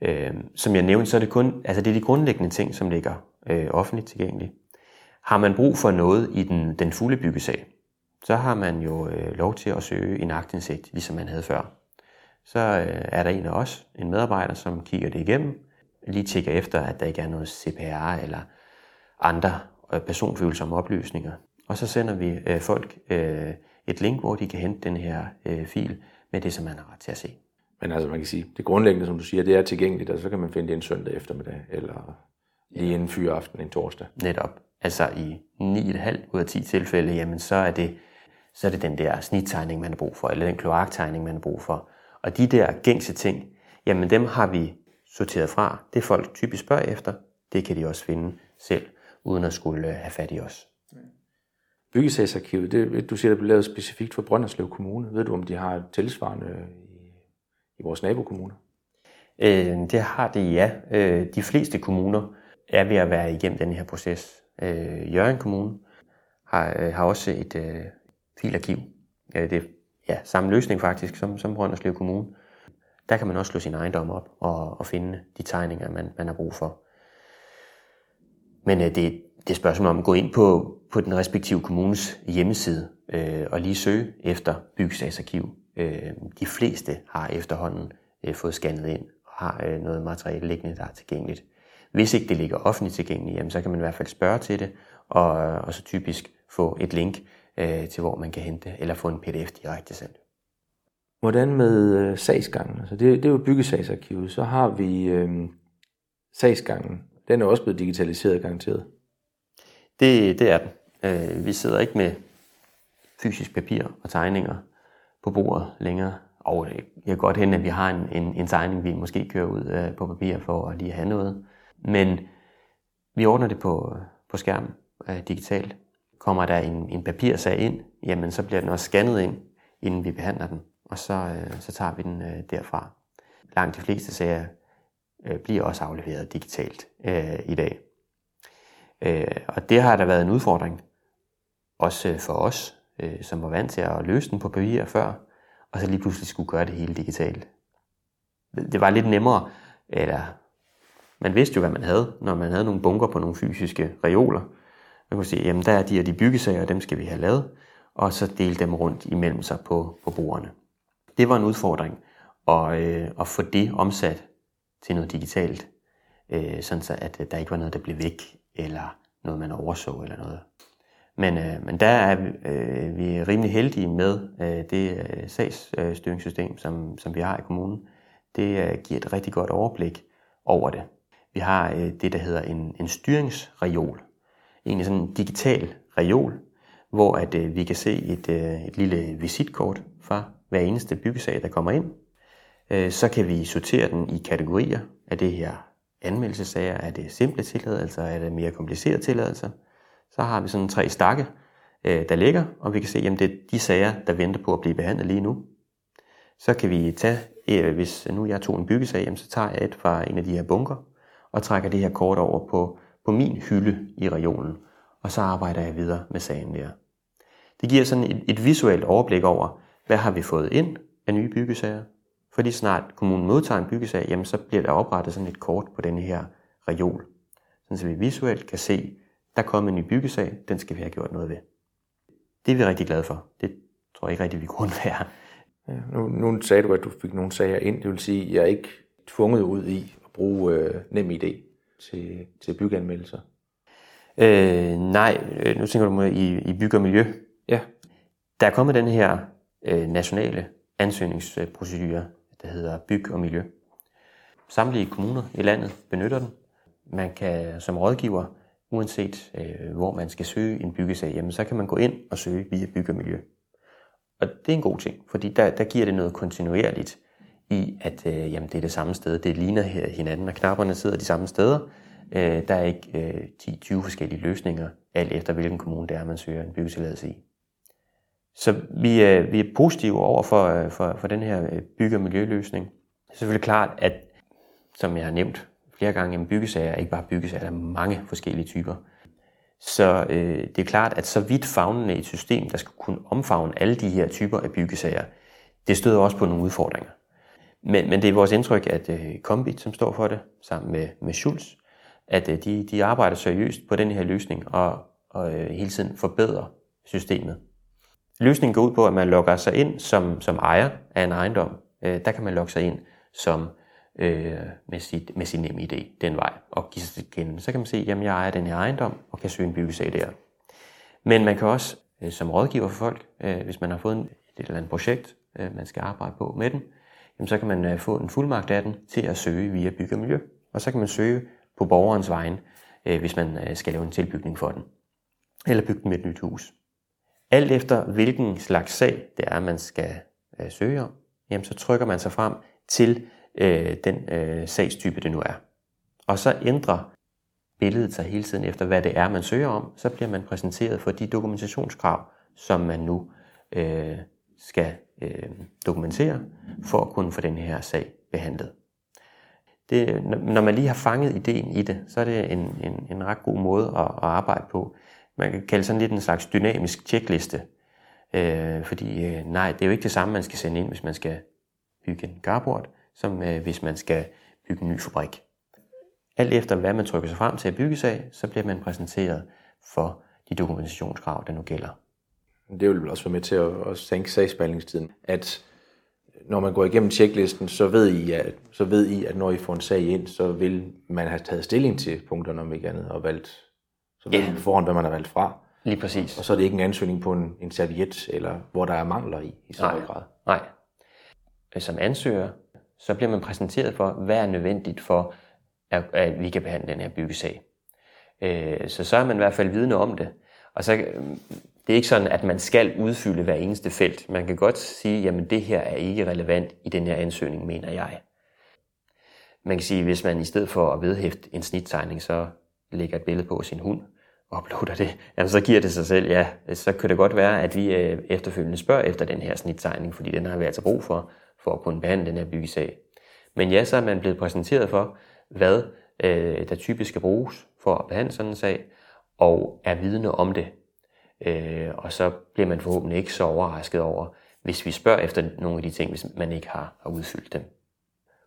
Øh, som jeg nævnte, så er det kun, altså det er de grundlæggende ting, som ligger øh, offentligt tilgængeligt. Har man brug for noget i den, den fulde byggesag, så har man jo øh, lov til at søge en aktindsigt, ligesom man havde før. Så øh, er der en af os, en medarbejder, som kigger det igennem, lige tjekker efter, at der ikke er noget CPR eller andre øh, personfølsomme oplysninger. Og så sender vi øh, folk øh, et link, hvor de kan hente den her øh, fil med det, som man har ret til at se. Men altså man kan sige, det grundlæggende, som du siger, det er tilgængeligt, og så kan man finde det en søndag eftermiddag, eller lige en fyraften en torsdag. Netop altså i 9,5 ud af 10 tilfælde, jamen så er det, så er det den der snittegning, man har brug for, eller den kloaktegning, man har brug for. Og de der gængse ting, jamen dem har vi sorteret fra. Det folk typisk spørger efter, det kan de også finde selv, uden at skulle have fat i os. Byggesagsarkivet, det, du siger, det blev lavet specifikt for Brønderslev Kommune. Ved du, om de har et tilsvarende i, i vores nabokommuner? Øh, det har det, ja. Øh, de fleste kommuner er ved at være igennem den her proces. Øh, Jørgen Kommune har, øh, har også et øh, filarkiv. Øh, det er ja, samme løsning faktisk som, som Brønderslev Kommune. Der kan man også slå sin ejendom op og, og finde de tegninger, man, man har brug for. Men øh, det, det er spørgsmål om at gå ind på, på den respektive kommunes hjemmeside øh, og lige søge efter byggesagsarkiv. Øh, de fleste har efterhånden øh, fået scannet ind og har øh, noget materiale liggende, der er tilgængeligt. Hvis ikke det ligger offentligt tilgængeligt, jamen, så kan man i hvert fald spørge til det, og, og så typisk få et link øh, til, hvor man kan hente, eller få en pdf direkte sendt. Hvordan med øh, sagsgangen? Altså det, det er jo byggesagsarkivet. Så har vi øh, sagsgangen. Den er også blevet digitaliseret garanteret. Det, det er den. Øh, vi sidder ikke med fysisk papir og tegninger på bordet længere. Og jeg kan godt hen, at vi har en, en, en tegning, vi måske kører ud øh, på papir for at lige have noget. Men vi ordner det på, på skærmen øh, digitalt. Kommer der en, en papirsag ind, jamen så bliver den også scannet ind, inden vi behandler den. Og så, øh, så tager vi den øh, derfra. Langt de fleste sager øh, bliver også afleveret digitalt øh, i dag. Øh, og det har der været en udfordring, også øh, for os, øh, som var vant til at løse den på papir før, og så lige pludselig skulle gøre det hele digitalt. Det var lidt nemmere, eller man vidste jo, hvad man havde, når man havde nogle bunker på nogle fysiske reoler. Man kunne sige, jamen der er de her de byggesager, og dem skal vi have lavet, og så dele dem rundt imellem sig på, på bordene. Det var en udfordring, at, øh, at få det omsat til noget digitalt, øh, sådan så at øh, der ikke var noget, der blev væk, eller noget, man overså, eller noget. Men, øh, men der er øh, vi rimelig heldige med øh, det øh, sagsstyringssystem, som, som vi har i kommunen. Det øh, giver et rigtig godt overblik over det. Vi har øh, det, der hedder en, en styringsreol. Egentlig sådan en digital reol, hvor at, øh, vi kan se et, øh, et lille visitkort fra hver eneste byggesag, der kommer ind. Øh, så kan vi sortere den i kategorier Er det her anmeldelsesager. Er det simple tilladelser? Altså er det mere komplicerede tilladelser? Så har vi sådan tre stakke, øh, der ligger, og vi kan se, at det er de sager, der venter på at blive behandlet lige nu. Så kan vi tage, øh, hvis nu jeg tog en byggesag, så tager jeg et fra en af de her bunker, og trækker det her kort over på, på min hylde i regionen, og så arbejder jeg videre med sagen der. Det giver sådan et, et visuelt overblik over, hvad har vi fået ind af nye byggesager. Fordi snart kommunen modtager en byggesag, jamen så bliver der oprettet sådan et kort på denne her reol. Sådan så vi visuelt kan se, der er kommet en ny byggesag, den skal vi have gjort noget ved. Det er vi rigtig glade for. Det tror jeg ikke rigtig, vi kunne være. Ja, nu, nu sagde du, at du fik nogle sager ind. Det vil sige, at jeg er ikke tvunget ud i at bruge øh, nem idé til, til byggeanmeldelser. Øh, nej, øh, nu tænker du i, i bygge og miljø. Ja. Der er kommet den her øh, nationale ansøgningsprocedure, der hedder byg og miljø. Samtlige kommuner i landet benytter den. Man kan som rådgiver uanset øh, hvor man skal søge en byggesag, jamen, så kan man gå ind og søge via Byg og miljø. Og det er en god ting, fordi der, der giver det noget kontinuerligt i, at øh, jamen, det er det samme sted, det ligner hinanden, og knapperne sidder de samme steder. Øh, der er ikke øh, 10-20 forskellige løsninger, alt efter hvilken kommune det er, man søger en byggetilladelse i. Så vi, øh, vi er positive over for, øh, for, for den her øh, bygge- og miljøløsning. Det er selvfølgelig klart, at som jeg har nævnt flere gange, en byggesager er ikke bare byggesager, der er mange forskellige typer. Så øh, det er klart, at så vidt fagnende et system, der skal kunne omfavne alle de her typer af byggesager, det støder også på nogle udfordringer. Men, men det er vores indtryk, at øh, Kombit, som står for det, sammen med, med Schulz, at øh, de, de arbejder seriøst på den her løsning og, og øh, hele tiden forbedrer systemet. Løsningen går ud på, at man logger sig ind som, som ejer af en ejendom. Øh, der kan man logge sig ind som øh, med, sit, med sin nemme idé den vej og give sig til Så kan man se, at jeg ejer den her ejendom og kan søge en byggesag der. Men man kan også øh, som rådgiver for folk, øh, hvis man har fået et eller andet projekt, øh, man skal arbejde på med den, jamen, så kan man øh, få en fuldmagt af den til at søge via bygge og miljø. Og så kan man søge på borgerens vegne, øh, hvis man øh, skal lave en tilbygning for den. Eller bygge den med et nyt hus. Alt efter hvilken slags sag det er, man skal øh, søge om, jamen, så trykker man sig frem til øh, den øh, sagstype, det nu er. Og så ændrer billedet sig hele tiden efter, hvad det er, man søger om. Så bliver man præsenteret for de dokumentationskrav, som man nu øh, skal øh, dokumentere for at kunne få den her sag behandlet. Det, når man lige har fanget ideen i det, så er det en, en, en ret god måde at, at arbejde på. Man kan kalde sådan lidt en slags dynamisk tjekliste. Øh, fordi øh, nej, det er jo ikke det samme, man skal sende ind, hvis man skal bygge en garbord, som øh, hvis man skal bygge en ny fabrik. Alt efter hvad man trykker sig frem til at bygge sig, så bliver man præsenteret for de dokumentationskrav, der nu gælder. Det vil også være med til at, at sænke sagsbehandlingstiden, at når man går igennem checklisten, så ved, I, at, så ved I, at når I får en sag ind, så vil man have taget stilling til punkterne om ikke andet, og valgt, så ved Ja. på forhånd, hvad man har valgt fra. Lige præcis. Og så er det ikke en ansøgning på en, en serviet, eller hvor der er mangler i, i så høj grad. Nej. Som ansøger, så bliver man præsenteret for, hvad er nødvendigt for, at, at vi kan behandle den her byggesag. Øh, Så så er man i hvert fald vidne om det. Og så, det er ikke sådan, at man skal udfylde hver eneste felt. Man kan godt sige, jamen det her er ikke relevant i den her ansøgning, mener jeg. Man kan sige, hvis man i stedet for at vedhæfte en snittegning, så lægger et billede på sin hund uploader det, jamen så giver det sig selv, ja, så kan det godt være, at vi øh, efterfølgende spørger efter den her snittegning, fordi den har vi altså brug for, for at kunne behandle den her byggesag. Men ja, så er man blevet præsenteret for, hvad øh, der typisk skal bruges for at behandle sådan en sag, og er vidne om det. Øh, og så bliver man forhåbentlig ikke så overrasket over, hvis vi spørger efter nogle af de ting, hvis man ikke har, har udfyldt dem.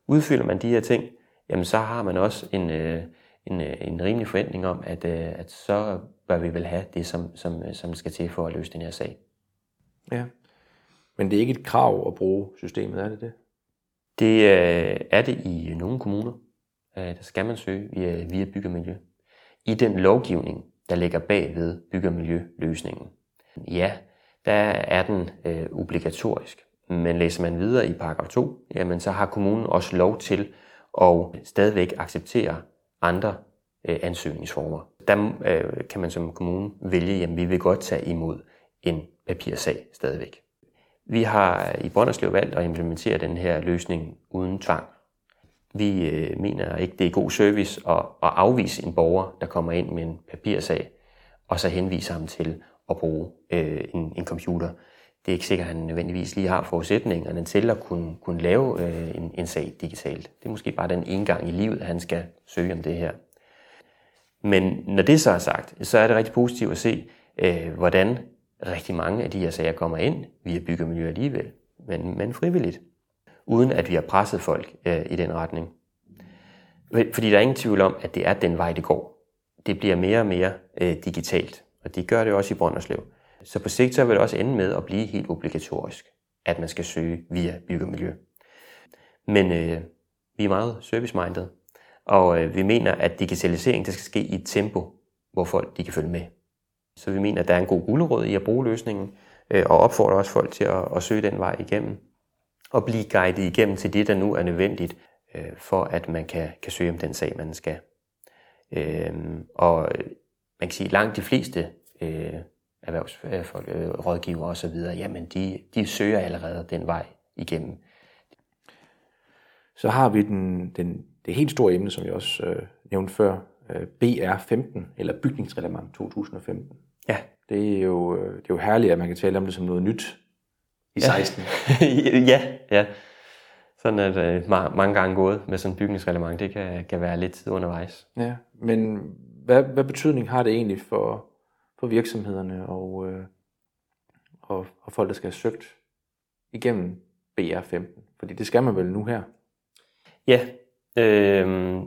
Udfylder man de her ting, jamen så har man også en, øh, en, øh, en rimelig forventning om, at, øh, at så bør vi vel have det, som, som, øh, som skal til for at løse den her sag. Ja. Men det er ikke et krav at bruge systemet, er det det? Det øh, er det i nogle kommuner. Øh, der skal man søge via, via byggemiljø. I den lovgivning, der ligger bag ved byggemiljøløsningen, ja, der er den øh, obligatorisk. Men læser man videre i paragraf 2, jamen så har kommunen også lov til at stadigvæk acceptere andre øh, ansøgningsformer. Der øh, kan man som kommune vælge, jamen vi vil godt tage imod en papirsag stadigvæk. Vi har i Brønderslev valgt at implementere den her løsning uden tvang. Vi øh, mener ikke, det er god service at, at afvise en borger, der kommer ind med en papirsag, og så henvise ham til at bruge øh, en, en computer. Det er ikke sikkert, at han nødvendigvis lige har forudsætningerne til at kunne, kunne lave øh, en, en sag digitalt. Det er måske bare den ene gang i livet, at han skal søge om det her. Men når det så er sagt, så er det rigtig positivt at se, øh, hvordan rigtig mange af de her sager kommer ind via byggemiljø alligevel, men, men frivilligt, uden at vi har presset folk øh, i den retning. Fordi der er ingen tvivl om, at det er den vej, det går. Det bliver mere og mere øh, digitalt, og det gør det også i Brønderslev. Så på sigt så vil det også ende med at blive helt obligatorisk, at man skal søge via byggemiljø. Men øh, vi er meget service-minded, og øh, vi mener, at digitalisering det skal ske i et tempo, hvor folk de kan følge med. Så vi mener, at der er en god gulerod i at bruge løsningen, øh, og opfordrer også folk til at, at søge den vej igennem, og blive guidet igennem til det, der nu er nødvendigt, øh, for at man kan, kan søge om den sag, man skal. Øh, og øh, man kan sige, at langt de fleste øh, erhvervsfolk, øh, rådgiver osv., jamen de, de søger allerede den vej igennem. Så har vi den, den, det helt store emne, som jeg også øh, nævnte før, øh, BR15, eller Bygningsreglement 2015. Ja. Det er, jo, øh, det er jo herligt, at man kan tale om det som noget nyt i 16. ja, ja. Sådan er det ma- mange gange gået med sådan en bygningsreglement. Det kan, kan være lidt tid undervejs. Ja, men hvad, hvad betydning har det egentlig for, for virksomhederne og, øh, og, og folk, der skal have søgt igennem BR15? Fordi det skal man vel nu her? Ja, øh,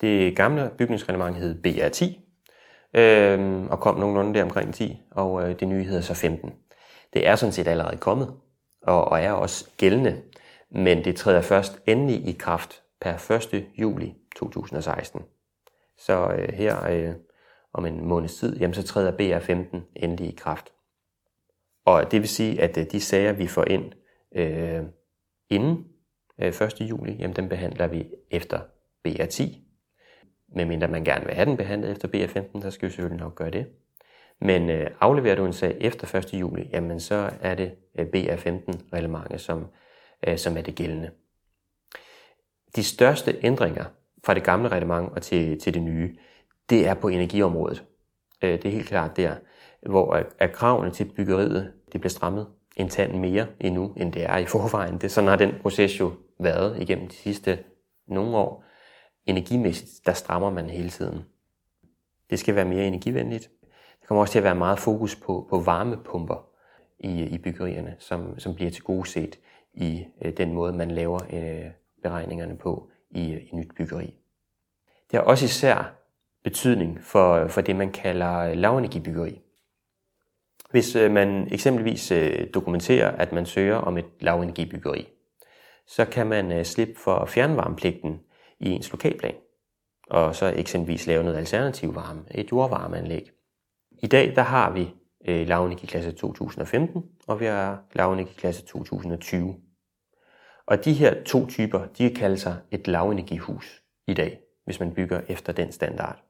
det gamle bygningsreglement hed BR10, øh, og kom nogenlunde der omkring 10, og øh, det nye hedder så 15. Det er sådan set allerede kommet, og, og er også gældende, men det træder først endelig i kraft per 1. juli 2016. Så øh, her øh, om en måneds tid, jamen, så træder BR15 endelig i kraft. Og det vil sige, at øh, de sager, vi får ind øh, inden øh, 1. juli, jamen, dem behandler vi efter BR10. Medmindre man gerne vil have den behandlet efter BR15, så skal vi selvfølgelig nok gøre det. Men øh, afleverer du en sag efter 1. juli, jamen så er det øh, BR15-reglementet, som, øh, som er det gældende. De største ændringer fra det gamle reglement og til, til det nye, det er på energiområdet. Øh, det er helt klart der, hvor at, at kravene til byggeriet det bliver strammet en tand mere endnu, end det er i forvejen. Det, sådan har den proces jo været igennem de sidste nogle år. Energimæssigt, der strammer man hele tiden. Det skal være mere energivenligt. Der kommer også til at være meget fokus på, på varmepumper i, i byggerierne, som, som bliver til gode set i øh, den måde, man laver øh, beregningerne på i, i nyt byggeri. Det har også især betydning for, for det, man kalder øh, lavenergibyggeri. Hvis øh, man eksempelvis øh, dokumenterer, at man søger om et lavenergibyggeri, så kan man slippe for fjernvarmepligten i ens lokalplan, og så eksempelvis lave noget alternativ varme, et jordvarmeanlæg. I dag der har vi lavenergiklasse 2015, og vi har lavenergiklasse 2020. Og de her to typer, de kalder sig et lavenergihus i dag, hvis man bygger efter den standard.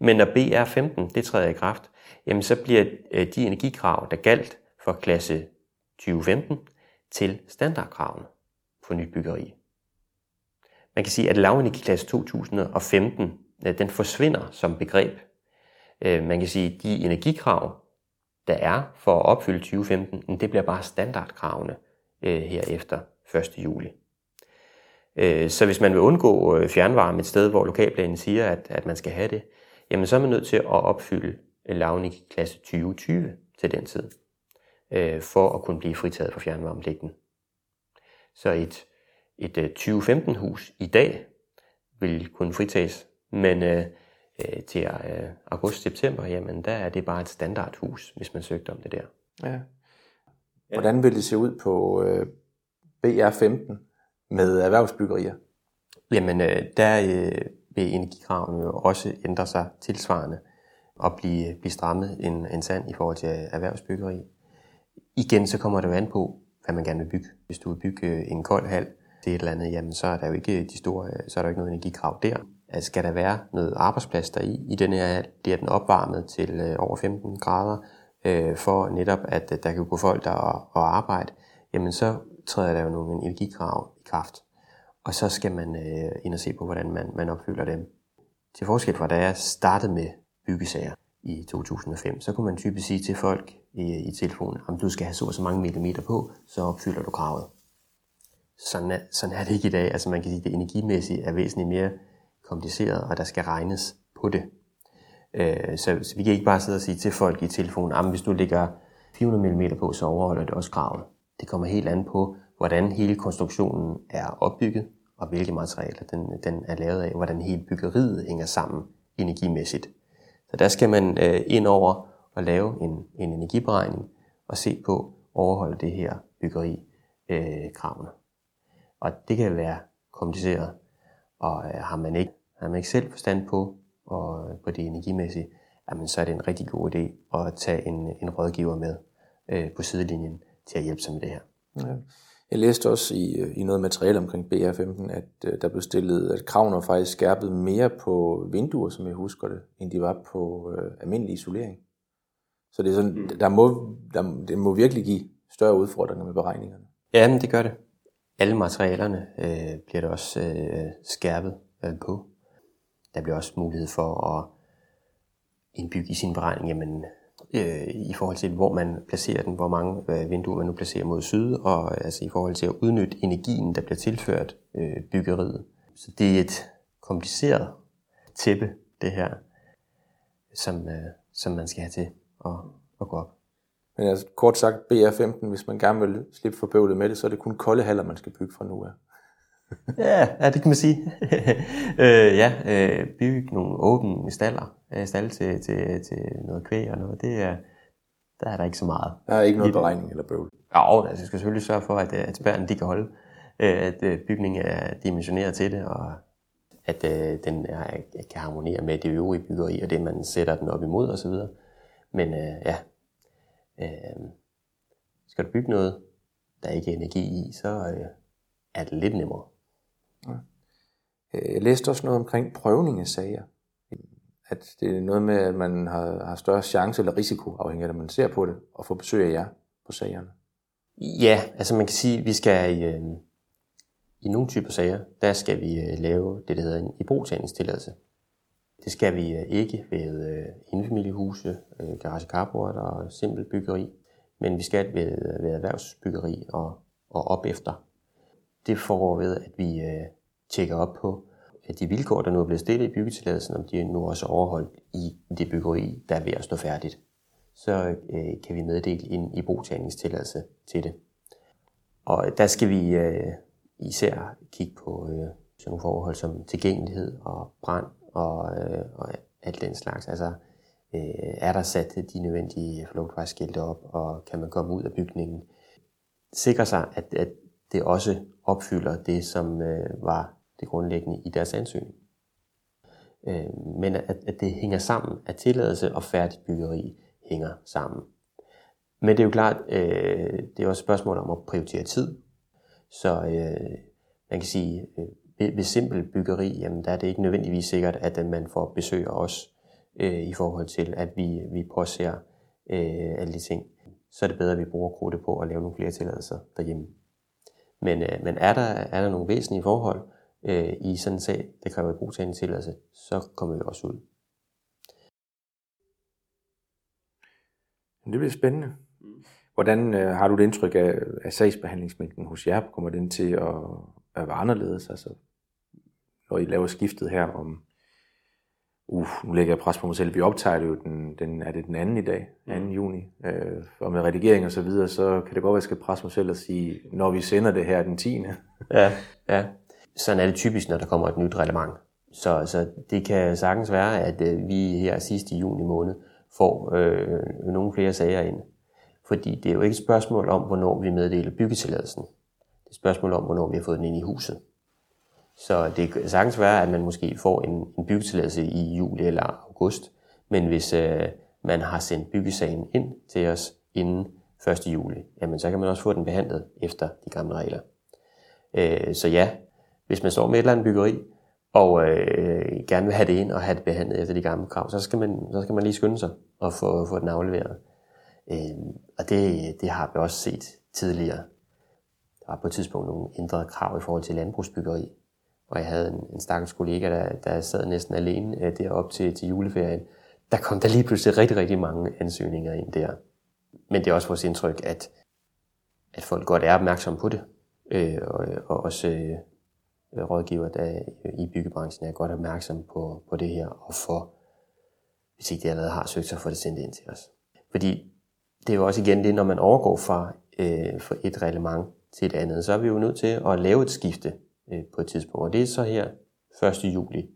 Men når BR15 det træder i kraft, jamen så bliver øh, de energikrav, der galt for klasse 2015, til standardkravene for nyt byggeri. Man kan sige, at lavenergiklasse 2015, øh, den forsvinder som begreb. Øh, man kan sige, at de energikrav, der er for at opfylde 2015, det bliver bare standardkravene her efter 1. juli. Så hvis man vil undgå fjernvarme et sted, hvor lokalplanen siger, at, at man skal have det, jamen så er man nødt til at opfylde lavning i klasse 2020 til den tid, øh, for at kunne blive fritaget for fjernvarmepligten. Så et, et 2015-hus øh, i dag vil kunne fritages, men øh, øh, til øh, august-september, jamen der er det bare et standardhus, hvis man søgte om det der. Ja. Hvordan vil det se ud på øh, BR15 med erhvervsbyggerier? Jamen, øh, der øh, vil energikravene jo også ændre sig tilsvarende og blive, blive strammet en, en sand i forhold til erhvervsbyggeri. Igen, så kommer det jo an på, hvad man gerne vil bygge. Hvis du vil bygge øh, en kold hal til et eller andet, jamen så er der jo ikke de store, øh, så er der ikke noget energikrav der. Altså, skal der være noget arbejdsplads der i, i den her hal, bliver den opvarmet til øh, over 15 grader, øh, for netop, at der kan gå folk der og, og arbejde, jamen så træder der jo nogle energikrav i kraft. Og så skal man øh, ind og se på, hvordan man, man opfylder dem. Til forskel fra da jeg startede med byggesager i 2005, så kunne man typisk sige til folk i, i telefonen, om du skal have så og så mange millimeter på, så opfylder du kravet. Sådan er, sådan er det ikke i dag. Altså man kan sige, at det energimæssigt er væsentligt mere kompliceret, og der skal regnes på det. Øh, så, så vi kan ikke bare sidde og sige til folk i telefonen, at hvis du lægger 400 mm på, så overholder det også kravet. Det kommer helt an på, hvordan hele konstruktionen er opbygget, og hvilke materialer den, den er lavet af, hvordan hele byggeriet hænger sammen energimæssigt. Så der skal man øh, ind over og lave en, en energiberegning og se på overholde det her byggeri øh, kravene. Og det kan være kompliceret, og øh, har, man ikke, har man ikke selv forstand på, og øh, på det energimæssige, jamen, så er det en rigtig god idé at tage en, en rådgiver med øh, på sidelinjen til at hjælpe sig med det her. Ja. Jeg læste også i, i noget materiale omkring BR15, at uh, der blev stillet, at kravene faktisk skærpet mere på vinduer, som jeg husker det, end de var på uh, almindelig isolering. Så det, er sådan, mm. der må, der, det må virkelig give større udfordringer med beregningerne. Ja, men det gør det. Alle materialerne øh, bliver der også øh, skærpet øh, på. Der bliver også mulighed for at indbygge i sin beregning, jamen øh, i forhold til, hvor man placerer den, hvor mange øh, vinduer man nu placerer mod syd, og øh, altså i forhold til at udnytte energien, der bliver tilført øh, byggeriet. Så det er et kompliceret tæppe, det her, som, øh, som man skal have til at, at gå op. Men altså, kort sagt, BR15, hvis man gerne vil slippe for bøvlet med det, så er det kun kolde haller, man skal bygge fra nu af ja, ja, det kan man sige. øh, ja, øh, bygge nogle åbne staller, øh, stalle til, til, til noget kvæg og noget, det er, der er der ikke så meget. Der er ikke noget beregning eller bøvl. Ja, altså, jeg skal selvfølgelig sørge for, at, at spærren de kan holde, øh, at øh, bygningen er dimensioneret til det, og at øh, den er, kan harmonere med det øvrige byggeri, og det man sætter den op imod osv. Men øh, ja, øh, skal du bygge noget, der ikke er energi i, så øh, er det lidt nemmere. Øh, jeg læste også noget omkring prøvning af sager. At det er noget med, at man har, har større chance eller risiko, afhængig af, at man ser på det, og få besøg af jer på sagerne. Ja, altså man kan sige, at vi skal i, øh, i nogle typer sager, der skal vi øh, lave det, der hedder en ibrugtagningstilladelse. Det skal vi øh, ikke ved øh, indfamiliehuse, øh, garage carport og simpelt byggeri, men vi skal ved, ved erhvervsbyggeri og, og op efter. Det foregår ved, at vi øh, tjekker op på, at de vilkår, der nu er blevet stillet i byggetilladelsen, om de nu også er overholdt i det byggeri, der er ved at stå færdigt. Så øh, kan vi meddele en i brugtagningstilladelse til det. Og der skal vi øh, især kigge på øh, sådan nogle forhold som tilgængelighed og brand og, øh, og alt den slags. Altså, øh, er der sat de nødvendige flugtvejsskilte op, og kan man komme ud af bygningen? Sikre sig, at, at det også opfylder det, som øh, var det grundlæggende i deres ansøgning. Øh, men at, at det hænger sammen, at tilladelse og færdigt byggeri hænger sammen. Men det er jo klart, øh, det er også et spørgsmål om at prioritere tid. Så øh, man kan sige, øh, ved, ved simpelt byggeri, jamen der er det ikke nødvendigvis sikkert, at man får besøg af os øh, i forhold til, at vi, vi påser øh, alle de ting. Så er det bedre, at vi bruger krudtet på at lave nogle flere tilladelser derhjemme. Men, øh, men er, der, er der nogle væsentlige forhold øh, i sådan en sag, der kræver brug til en tilladelse, så kommer vi også ud. Det bliver spændende. Hvordan øh, har du det indtryk af, af sagsbehandlingsmængden hos jer? Kommer den til at, at være anderledes? Altså, når I laver skiftet her om, uh, nu lægger jeg pres på mig selv, vi optager det jo den, den er det den anden i dag, 2. Mm. juni, øh, og med redigering og så videre, så kan det godt være, at jeg skal presse mig selv og sige, når vi sender det her den 10. Ja, ja. Sådan er det typisk, når der kommer et nyt reglement. Så, så det kan sagtens være, at øh, vi her sidst i juni måned får øh, nogle flere sager ind. Fordi det er jo ikke et spørgsmål om, hvornår vi meddeler byggetilladelsen. Det er et spørgsmål om, hvornår vi har fået den ind i huset. Så det kan sagtens være, at man måske får en, en byggetilladelse i juli eller august, men hvis øh, man har sendt byggesagen ind til os inden 1. juli, jamen så kan man også få den behandlet efter de gamle regler. Øh, så ja, hvis man står med et eller andet byggeri, og øh, gerne vil have det ind og have det behandlet efter de gamle krav, så skal man, så skal man lige skynde sig og få, få den afleveret. Øh, og det, det har vi også set tidligere. Der var på et tidspunkt nogle ændrede krav i forhold til landbrugsbyggeri, og jeg havde en, en stakkels kollega, der, der sad næsten alene øh, derop til, til juleferien. Der kom der lige pludselig rigtig, rigtig mange ansøgninger ind der. Men det er også vores indtryk, at, at folk godt er opmærksomme på det, øh, og, og også øh, Øh, rådgiver der øh, i byggebranchen er godt opmærksom på, på det her, og for, hvis ikke de allerede har søgt, så får det sendt ind til os. Fordi det er jo også igen det, når man overgår fra, øh, fra et reglement til et andet, så er vi jo nødt til at lave et skifte øh, på et tidspunkt. Og det er så her 1. juli.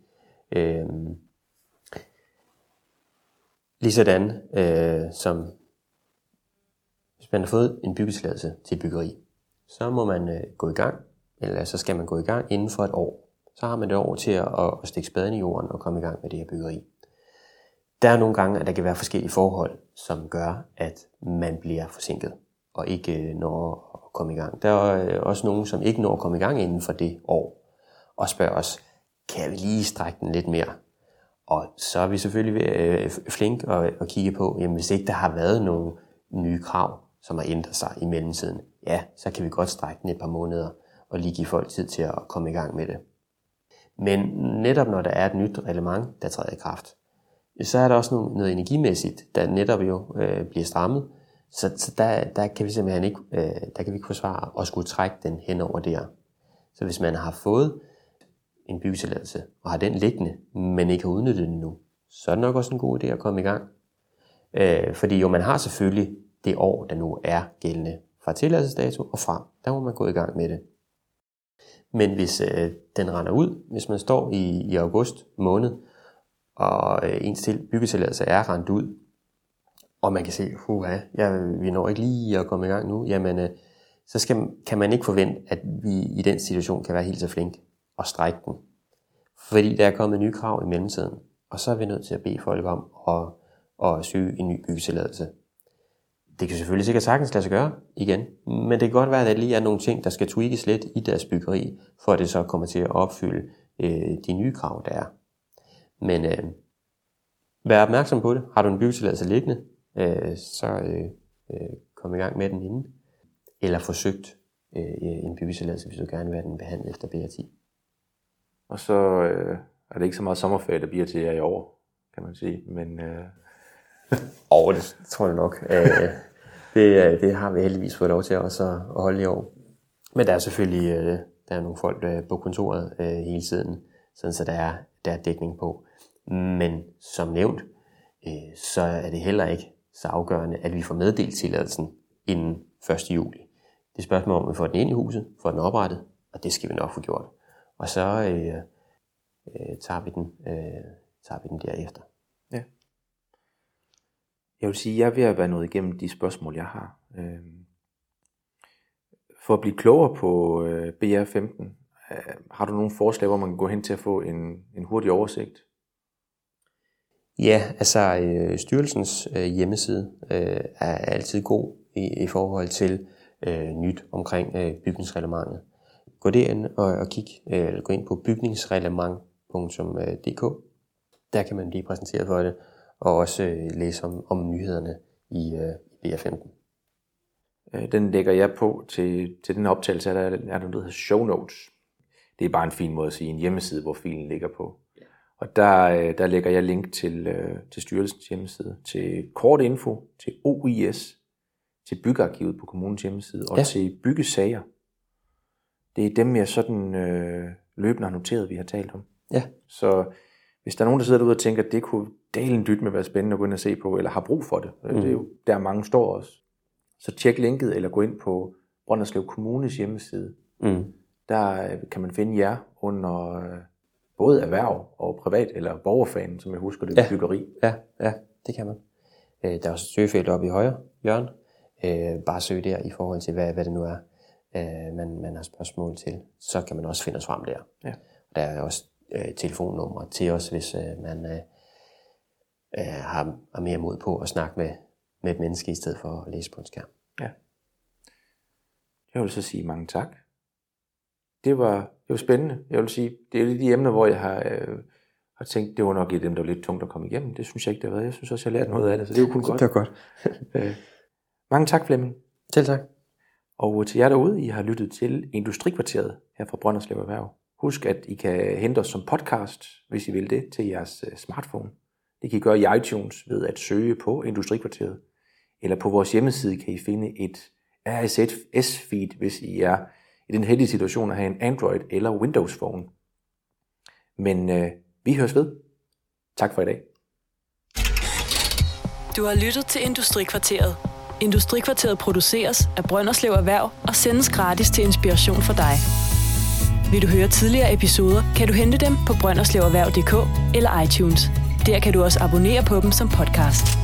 Øh, Ligesådan øh, som hvis man har fået en byggetilladelse til byggeri, så må man øh, gå i gang, eller så skal man gå i gang inden for et år. Så har man det år til at, at stikke spaden i jorden og komme i gang med det her byggeri. Der er nogle gange, at der kan være forskellige forhold, som gør, at man bliver forsinket og ikke øh, når at komme i gang. Der er øh, også nogen, som ikke når at komme i gang inden for det år, og spørger os, kan vi lige strække den lidt mere? Og så er vi selvfølgelig øh, flink at, at kigge på, jamen hvis ikke der har været nogle nye krav, som har ændret sig i mellemtiden, ja, så kan vi godt strække den et par måneder og lige give folk tid til at komme i gang med det. Men netop når der er et nyt reglement, der træder i kraft, så er der også noget, noget energimæssigt, der netop jo øh, bliver strammet. Så, så der, der kan vi simpelthen ikke, øh, der kan vi ikke forsvare at skulle trække den hen over der. Så hvis man har fået en byggetilladelse og har den liggende, men ikke har udnyttet den nu, så er det nok også en god idé at komme i gang. Øh, fordi jo, man har selvfølgelig det år, der nu er gældende fra tilladelsesdato og frem. Der må man gå i gang med det. Men hvis øh, den render ud, hvis man står i, i august måned, og øh, ens til byggetilladelse er rendt ud, og man kan se, uha, ja, vi når ikke lige at komme i gang nu, jamen, øh, så skal, kan man ikke forvente, at vi i den situation kan være helt så flink og strække den. Fordi der er kommet nye krav i mellemtiden, og så er vi nødt til at bede folk om at, at søge en ny byggetilladelse. Det kan selvfølgelig sikkert sagtens lade sig gøre igen, men det kan godt være, at der lige er nogle ting, der skal tweakes lidt i deres byggeri, for at det så kommer til at opfylde øh, de nye krav, der er. Men øh, vær opmærksom på det. Har du en byggetilladelse liggende, øh, så øh, øh, kom i gang med den inden. Eller forsøgt øh, en byggetilladelse, hvis du gerne vil have den behandlet efter BR10. Og så øh, er det ikke så meget sommerferie, der bliver til jer i år, kan man sige. Men, øh... oh, det tror jeg nok. Øh, det, øh, det har vi heldigvis fået lov til også at, holde i år. Men der er selvfølgelig øh, der er nogle folk øh, på kontoret hele tiden, sådan så der er, der er dækning på. Men som nævnt, så er det heller ikke så afgørende, at vi får meddelt tilladelsen inden 1. juli. Det er spørgsmål om, at vi får den ind i huset, får den oprettet, og det skal vi nok få gjort. Og så øh, øh, tager, vi den, øh, tager vi den derefter. Jeg vil sige, at jeg er ved at være nået igennem de spørgsmål, jeg har. Øh, For at blive klogere på øh, BR15, øh, har du nogle forslag, hvor man kan gå hen til at få en, en hurtig oversigt? Ja, altså øh, styrelsens øh, hjemmeside øh, er altid god i, i forhold til øh, nyt omkring øh, bygningsreglementet. Gå derind og, og kig, øh, gå ind på bygningsreglement.dk. Øh, Der kan man blive præsenteret for det, og også øh, læse om, om nyhederne i, øh, i BR15. Øh, Den lægger jeg på til, til den optagelse, der er, er der noget, der hedder show notes. Det er bare en fin måde at sige en hjemmeside, hvor filen ligger på. Og der, øh, der lægger jeg link til, til styrelsens hjemmeside, til kort info, til OIS, til byggearkivet på kommunens hjemmeside, og ja. til byggesager. Det er dem, jeg sådan øh, løbende har noteret, vi har talt om. Ja, Så hvis der er nogen, der sidder derude og tænker, at det kunne dalen dyt med være spændende at gå ind og se på, eller har brug for det, mm. det er jo der mange står også, så tjek linket, eller gå ind på Brønderslev Kommunes hjemmeside. mm. Der øh, kan man finde jer under øh, både erhverv og privat, eller borgerfanen, som jeg husker det, Ja. byggeri. ja, ja, det kan man. Der er også et søgefelt oppe i højre hjørne. Bare søg der i forhold til, hvad, hvad det nu er, man, man har spørgsmål til. Så kan man også finde os frem der. Ja. Der er også telefonnumre til os, hvis man øh, øh, har, har mere mod på at snakke med, med et menneske, i stedet for at læse på en skærm. Jeg vil så sige mange tak. Det var, det var spændende. Jeg vil sige, det er jo de emner, hvor jeg har, øh, har tænkt, det var nok et af dem, der var lidt tungt at komme igennem. Det synes jeg ikke, det har været. Jeg synes også, jeg har lært noget af det, så det er jo kun godt. var godt. Øh, mange tak, Flemming. Selv tak. Og til jer derude, I har lyttet til Industrikvarteret her fra Brønderslev Erhverv. Husk, at I kan hente os som podcast, hvis I vil det, til jeres øh, smartphone. Det kan I gøre i iTunes ved at søge på Industrikvarteret. Eller på vores hjemmeside kan I finde et RSS-feed, hvis I er i den heldige situation at have en Android- eller Windows-phone. Men øh, vi høres ved. Tak for i dag. Du har lyttet til Industrikvarteret. Industrikvarteret produceres af Brønderslev Erhverv og sendes gratis til inspiration for dig. Vil du høre tidligere episoder, kan du hente dem på brønderslevererhverv.dk eller iTunes. Der kan du også abonnere på dem som podcast.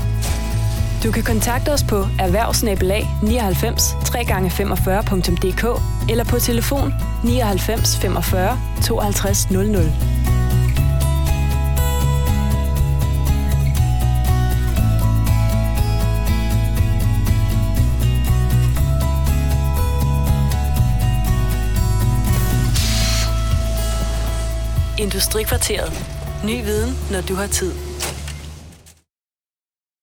Du kan kontakte os på erhvervsnabelag 99 3x45.dk eller på telefon 99 45 52 00. Industrikvarteret. Ny viden, når du har tid.